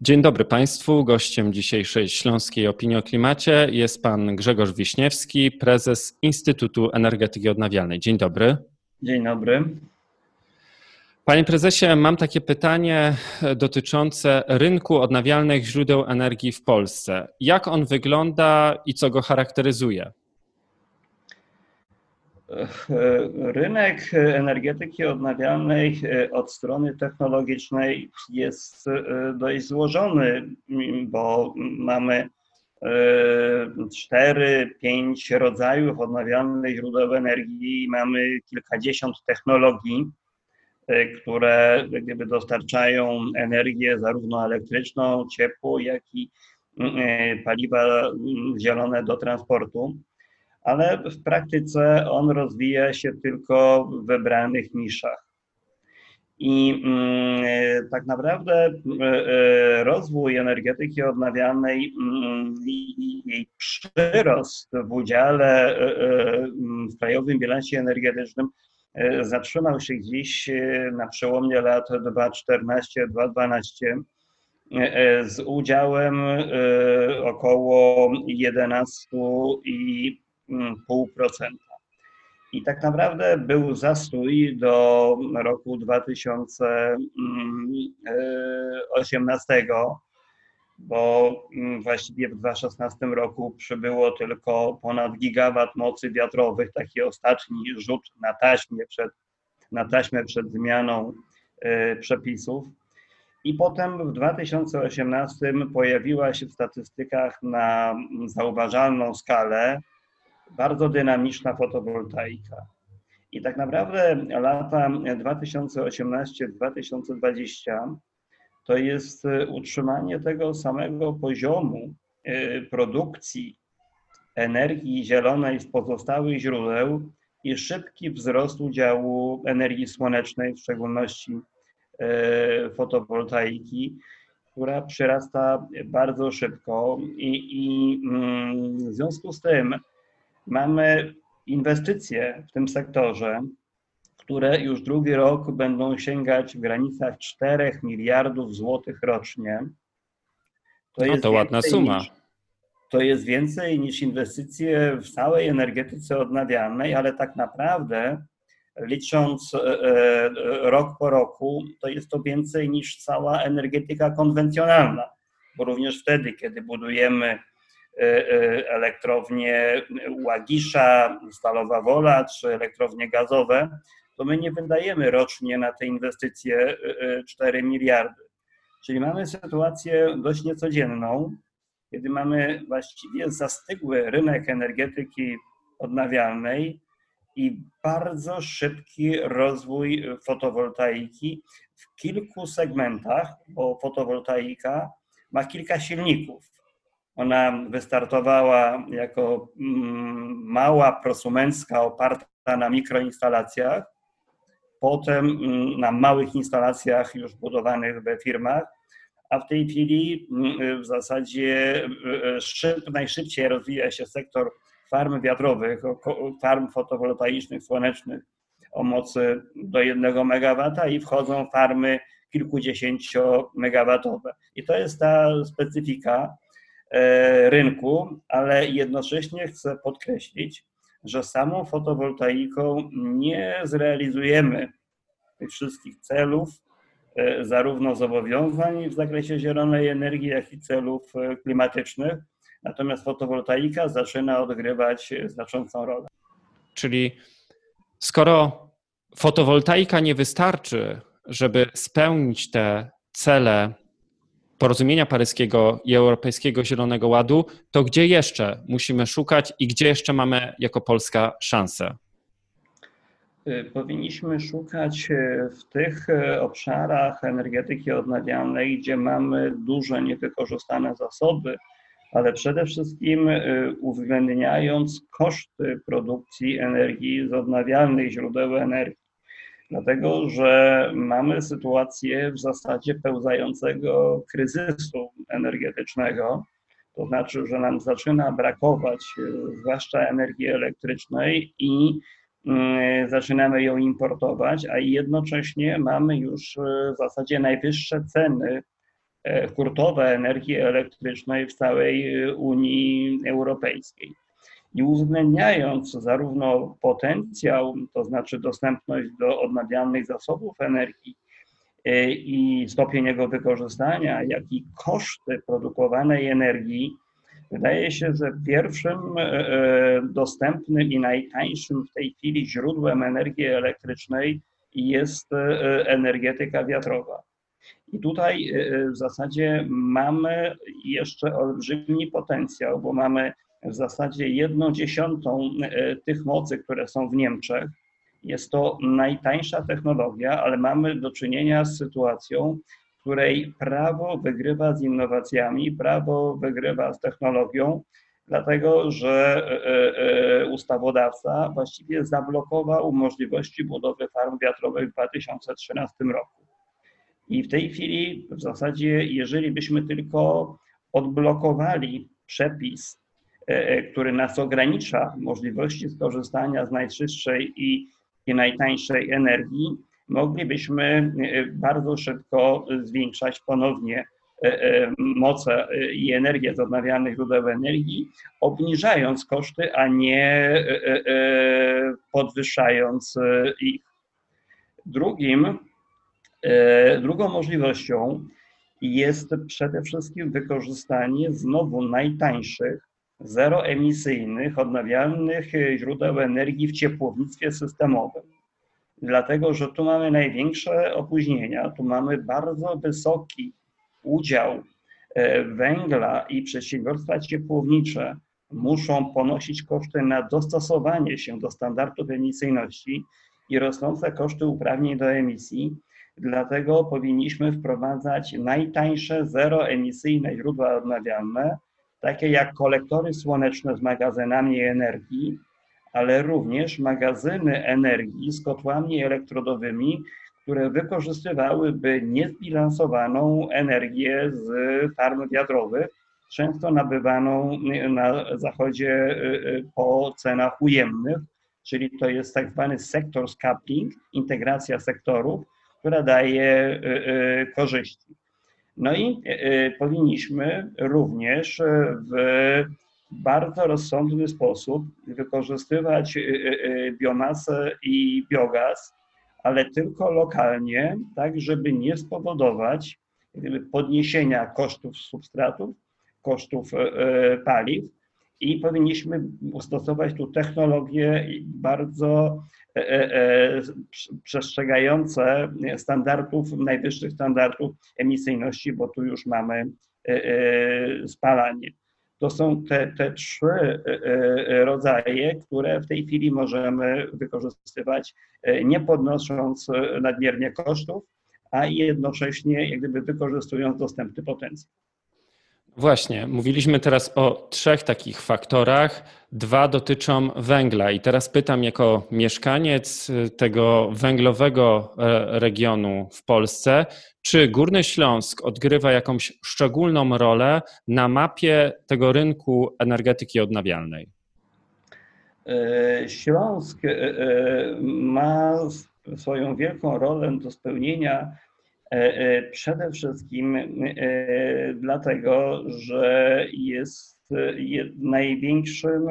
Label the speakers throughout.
Speaker 1: Dzień dobry Państwu. Gościem dzisiejszej Śląskiej Opinii o Klimacie jest pan Grzegorz Wiśniewski, prezes Instytutu Energetyki Odnawialnej. Dzień dobry.
Speaker 2: Dzień dobry.
Speaker 1: Panie prezesie, mam takie pytanie dotyczące rynku odnawialnych źródeł energii w Polsce. Jak on wygląda i co go charakteryzuje?
Speaker 2: Rynek energetyki odnawialnej od strony technologicznej jest dość złożony, bo mamy cztery, pięć rodzajów odnawialnych źródeł energii, mamy kilkadziesiąt technologii, które gdyby dostarczają energię zarówno elektryczną, ciepło, jak i paliwa zielone do transportu ale w praktyce on rozwija się tylko w wybranych niszach. I mm, tak naprawdę e, e, rozwój energetyki odnawialnej mm, i jej przyrost w udziale e, w krajowym bilansie energetycznym zatrzymał się dziś na przełomie lat 2014-2012 z udziałem około 11,5 0,5%. I tak naprawdę był zastój do roku 2018, bo właściwie w 2016 roku przybyło tylko ponad gigawat mocy wiatrowych, taki ostatni rzut na taśmie przed, na taśmę przed zmianą e, przepisów. I potem w 2018 pojawiła się w statystykach na zauważalną skalę bardzo dynamiczna fotowoltaika. I tak naprawdę lata 2018-2020 to jest utrzymanie tego samego poziomu y, produkcji energii zielonej z pozostałych źródeł i szybki wzrost udziału energii słonecznej, w szczególności y, fotowoltaiki, która przyrasta bardzo szybko i, i mm, w związku z tym Mamy inwestycje w tym sektorze, które już drugi rok będą sięgać w granicach 4 miliardów złotych rocznie.
Speaker 1: To no to ładna suma.
Speaker 2: Niż, to jest więcej niż inwestycje w całej energetyce odnawialnej, ale tak naprawdę licząc e, e, rok po roku, to jest to więcej niż cała energetyka konwencjonalna, bo również wtedy, kiedy budujemy elektrownie Łagisza, Stalowa Wola czy elektrownie gazowe, to my nie wydajemy rocznie na te inwestycje 4 e, miliardy. Czyli mamy sytuację dość niecodzienną, kiedy mamy właściwie zastygły rynek energetyki odnawialnej i bardzo szybki rozwój fotowoltaiki w kilku segmentach, bo fotowoltaika ma kilka silników. Ona wystartowała jako mm, mała prosumencka oparta na mikroinstalacjach, potem mm, na małych instalacjach już budowanych we firmach, a w tej chwili mm, w zasadzie e, szyb, najszybciej rozwija się sektor farm wiatrowych, farm fotowoltaicznych, słonecznych o mocy do 1 MW i wchodzą farmy kilkudziesięciomegawatowe. I to jest ta specyfika, E, rynku, ale jednocześnie chcę podkreślić, że samą fotowoltaiką nie zrealizujemy tych wszystkich celów, e, zarówno zobowiązań w zakresie zielonej energii, jak i celów e, klimatycznych. Natomiast fotowoltaika zaczyna odgrywać znaczącą rolę.
Speaker 1: Czyli skoro fotowoltaika nie wystarczy, żeby spełnić te cele porozumienia paryskiego i Europejskiego Zielonego Ładu, to gdzie jeszcze musimy szukać i gdzie jeszcze mamy jako Polska szansę?
Speaker 2: Y, powinniśmy szukać y, w tych y, obszarach energetyki odnawialnej, gdzie mamy duże niewykorzystane zasoby, ale przede wszystkim uwzględniając koszty produkcji energii z odnawialnych źródeł energii dlatego że mamy sytuację w zasadzie pełzającego kryzysu energetycznego. To znaczy, że nam zaczyna brakować e, zwłaszcza energii elektrycznej i mm, zaczynamy ją importować, a jednocześnie mamy już e, w zasadzie najwyższe ceny hurtowe energii elektrycznej w całej Unii Europejskiej. I uwzględniając zarówno potencjał, to znaczy dostępność do odnawialnych zasobów energii i stopień jego wykorzystania, jak i koszty produkowanej energii, Wydaje się, że pierwszym e, e, dostępnym i najtańszym w tej chwili źródłem energii elektrycznej jest e, energetyka wiatrowa. I tutaj w zasadzie mamy jeszcze olbrzymi potencjał, bo mamy w zasadzie jedną dziesiątą tych mocy, które są w Niemczech. Jest to najtańsza technologia, ale mamy do czynienia z sytuacją, której prawo wygrywa z innowacjami, prawo wygrywa z technologią, dlatego że e, e, ustawodawca właściwie zablokował możliwości budowy farm wiatrowych w 2013 roku. I w tej chwili w zasadzie, jeżeli byśmy tylko odblokowali przepis, e, który nas ogranicza możliwości skorzystania z najczystszej i, najtańszej energii, moglibyśmy e, bardzo szybko zwiększać ponownie e, e, moce i energię z odnawialnych źródeł energii, obniżając koszty, a nie podwyższając ich. Drugim, drugą możliwością jest przede wszystkim wykorzystanie znowu najtańszych, zeroemisyjnych, odnawialnych źródeł energii w ciepłownictwie systemowym dlatego że tu mamy największe opóźnienia, tu mamy bardzo wysoki udział e, węgla i przedsiębiorstwa ciepłownicze muszą ponosić koszty na dostosowanie się do standardów emisyjności i rosnące koszty uprawnień do emisji. Dlatego powinniśmy wprowadzać najtańsze zeroemisyjne źródła odnawialne, takie jak kolektory słoneczne z magazynami energii, ale również magazyny energii z kotłami elektrodowymi, które wykorzystywałyby niezbilansowaną energię z farm wiatrowych, często nabywaną na zachodzie y, y, po cenach ujemnych, czyli to jest tak zwany sektor coupling, integracja sektorów, która daje y, korzyści. No i powinniśmy również w bardzo rozsądny sposób wykorzystywać biomasę i biogaz, ale tylko lokalnie, tak żeby nie spowodować podniesienia kosztów substratów, kosztów paliw i powinniśmy stosować tu technologie bardzo e, e, e, przestrzegające standardów, najwyższych standardów emisyjności, bo tu już mamy spalanie. To są te, te trzy rodzaje, które w tej chwili możemy wykorzystywać, nie podnosząc nadmiernie kosztów, a jednocześnie jak gdyby wykorzystując dostępny potencjał.
Speaker 1: Właśnie, mówiliśmy teraz o trzech takich faktorach. Dwa dotyczą węgla, i teraz pytam, jako mieszkaniec tego węglowego e, regionu w Polsce, czy Górny Śląsk odgrywa jakąś szczególną rolę na mapie tego rynku energetyki odnawialnej?
Speaker 2: E, Śląsk e, ma swoją wielką rolę do spełnienia przede wszystkim e, dlatego, że jest największym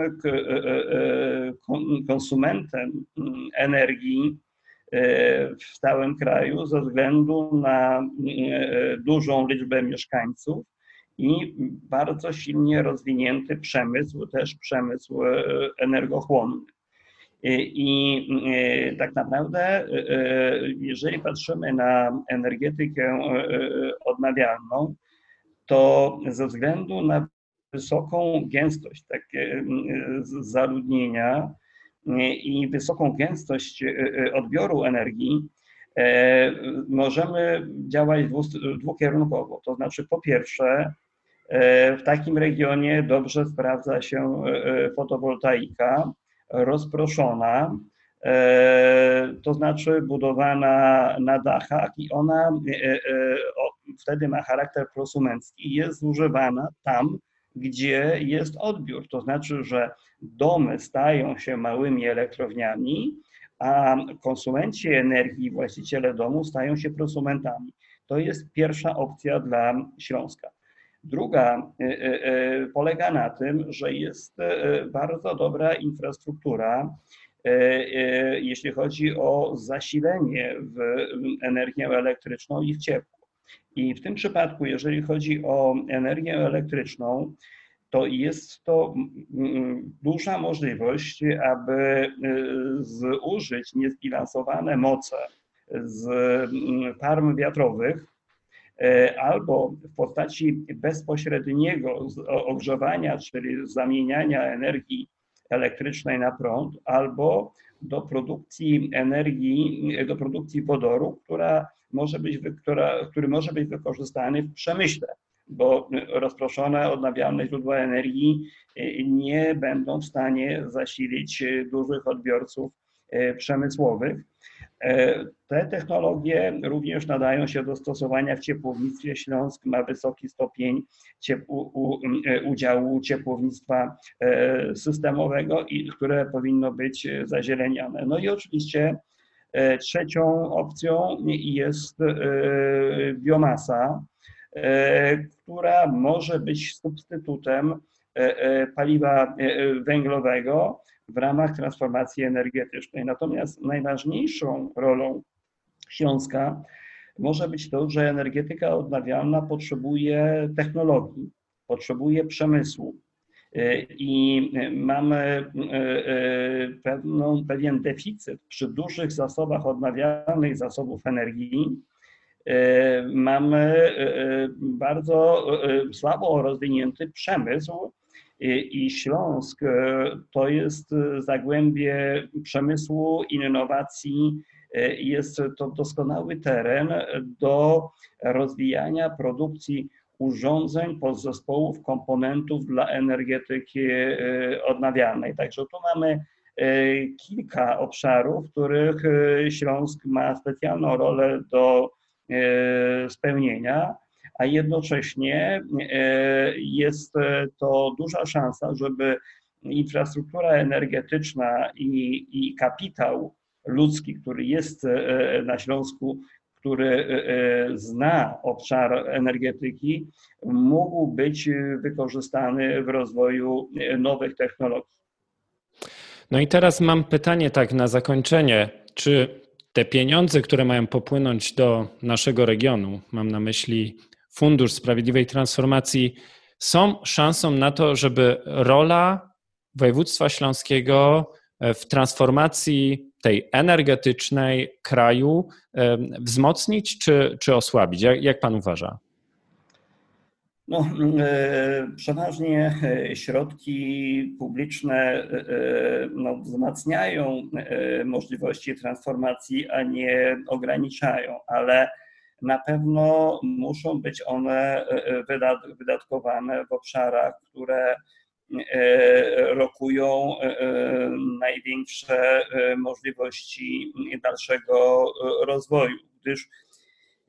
Speaker 2: konsumentem energii w całym kraju ze względu na dużą liczbę mieszkańców i bardzo silnie rozwinięty przemysł, też przemysł energochłonny. I e, tak naprawdę, e, e, jeżeli patrzymy na energetykę odnawialną, to ze względu na wysoką gęstość takie zaludnienia i wysoką gęstość odbioru energii, możemy działać dwukierunkowo. To znaczy, po pierwsze, w takim regionie dobrze sprawdza się fotowoltaika, rozproszona, e, to znaczy budowana na dachach i ona e, e, wtedy ma charakter prosumencki i jest zużywana tam, gdzie jest odbiór. To znaczy, że domy stają się małymi elektrowniami, a konsumenci energii, właściciele domu stają się prosumentami. To jest pierwsza opcja dla Śląska. Druga polega na tym, że jest bardzo dobra infrastruktura, jeśli chodzi o zasilenie w energię elektryczną i w ciepło. I w tym przypadku, jeżeli chodzi o energię elektryczną, to jest to duża możliwość, aby zużyć niezbilansowane moce z farm wiatrowych albo w postaci bezpośredniego ogrzewania, czyli zamieniania energii elektrycznej na prąd, albo do produkcji energii, do produkcji wodoru, która może być, która, który może być wykorzystany w przemyśle, bo rozproszone odnawialne źródła energii y, nie będą w stanie zasilić dużych odbiorców przemysłowych. E, te technologie również nadają się do stosowania w ciepłownictwie. Śląsk ma wysoki stopień udziału ciepłownictwa e, systemowego, które powinno być zazieleniane. No i oczywiście E, trzecią opcją jest e, biomasa, e, która może być substytutem paliwa węglowego w ramach transformacji energetycznej. Natomiast najważniejszą rolą Śląska może być to, że energetyka odnawialna potrzebuje technologii, potrzebuje przemysłu, i mamy e, e, pewną, pewien deficyt przy dużych zasobach odnawialnych zasobów energii. E, mamy bardzo słabo rozwinięty przemysł i Śląsk to jest zagłębie przemysłu, innowacji, jest to doskonały teren do rozwijania produkcji urządzeń, podzespołów, komponentów dla energetyki e, odnawialnej. Także tu mamy e, kilka obszarów, w których e, Śląsk ma specjalną rolę do spełnienia, a jednocześnie jest to duża szansa, żeby infrastruktura energetyczna i, i kapitał ludzki, który jest na Śląsku, który e, e, zna obszar energetyki, mógł być wykorzystany w rozwoju nowych technologii.
Speaker 1: No i teraz mam pytanie tak na zakończenie. Czy te pieniądze, które mają popłynąć do naszego regionu, mam na myśli Fundusz Sprawiedliwej Transformacji, są szansą na to, żeby rola województwa śląskiego w transformacji tej energetycznej kraju wzmocnić czy, czy osłabić? Jak, jak pan uważa?
Speaker 2: No, e, przeważnie e, środki publiczne e, no, wzmacniają możliwości transformacji, a nie ograniczają, ale na pewno muszą być one wydatkowane w obszarach, które E, rokują e, e, największe możliwości dalszego rozwoju, gdyż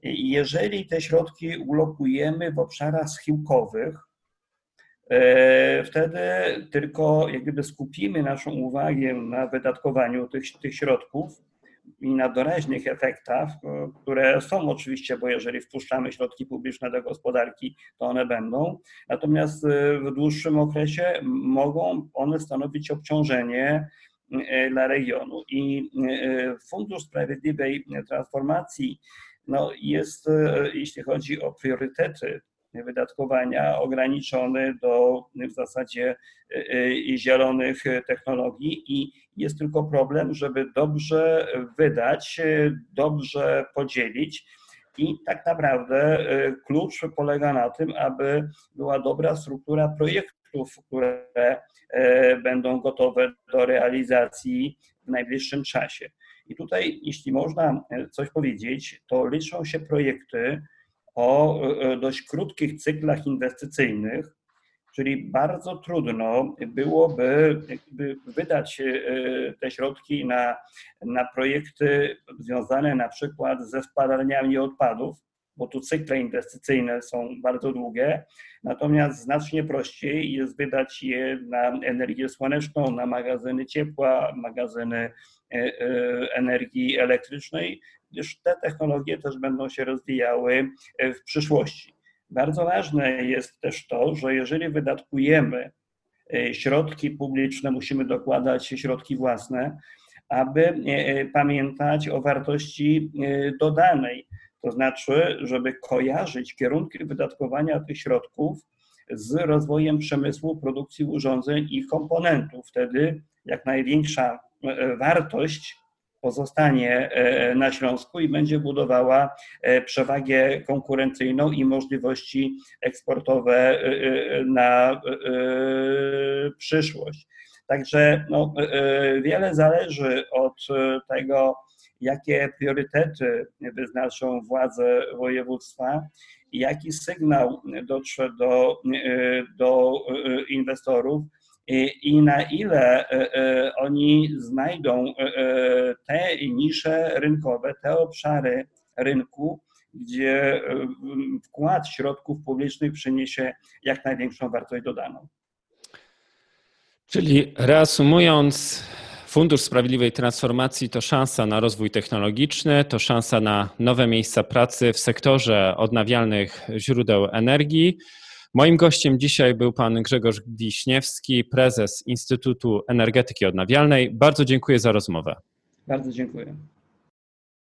Speaker 2: jeżeli te środki ulokujemy w obszarach schyłkowych, wtedy tylko jak skupimy naszą uwagę na wydatkowaniu tych, tych środków, i na doraźnych efektach, e, które są oczywiście, bo jeżeli wpuszczamy środki publiczne do gospodarki, to one będą. Natomiast e, w dłuższym okresie mogą one stanowić obciążenie e, dla regionu. I Fundusz Sprawiedliwej Transformacji no, jest, jeśli chodzi o priorytety wydatkowania ograniczony do w zasadzie zielonych technologii i jest tylko problem, żeby dobrze wydać, dobrze podzielić. I tak naprawdę klucz polega na tym, aby była dobra struktura projektów, które będą gotowe do realizacji w najbliższym czasie. I tutaj, jeśli można coś powiedzieć, to liczą się projekty, o e, dość krótkich cyklach inwestycyjnych, czyli bardzo trudno byłoby wydać e, te środki na, na projekty związane na przykład ze spalarniami odpadów, bo tu cykle inwestycyjne są bardzo długie, natomiast znacznie prościej jest wydać je na energię słoneczną, na magazyny ciepła, magazyny e, energii elektrycznej, gdyż te technologie też będą się rozwijały w przyszłości. Bardzo ważne jest też to, że jeżeli wydatkujemy środki publiczne, musimy dokładać środki własne, aby pamiętać o wartości dodanej. To znaczy, żeby kojarzyć kierunki wydatkowania tych środków z rozwojem przemysłu, produkcji urządzeń i komponentów. Wtedy jak największa e, wartość pozostanie e, na Śląsku i będzie budowała e, przewagę konkurencyjną i możliwości eksportowe na przyszłość. Także no, wiele zależy od tego, jakie priorytety wyznaczą władze województwa i jaki sygnał dotrze do, do inwestorów i na ile oni znajdą te nisze rynkowe, te obszary rynku, gdzie wkład środków publicznych przyniesie jak największą wartość dodaną.
Speaker 1: Czyli reasumując, Fundusz Sprawiedliwej Transformacji to szansa na rozwój technologiczny, to szansa na nowe miejsca pracy w sektorze odnawialnych źródeł energii. Moim gościem dzisiaj był pan Grzegorz Wiśniewski, prezes Instytutu Energetyki Odnawialnej. Bardzo dziękuję za rozmowę.
Speaker 2: Bardzo dziękuję.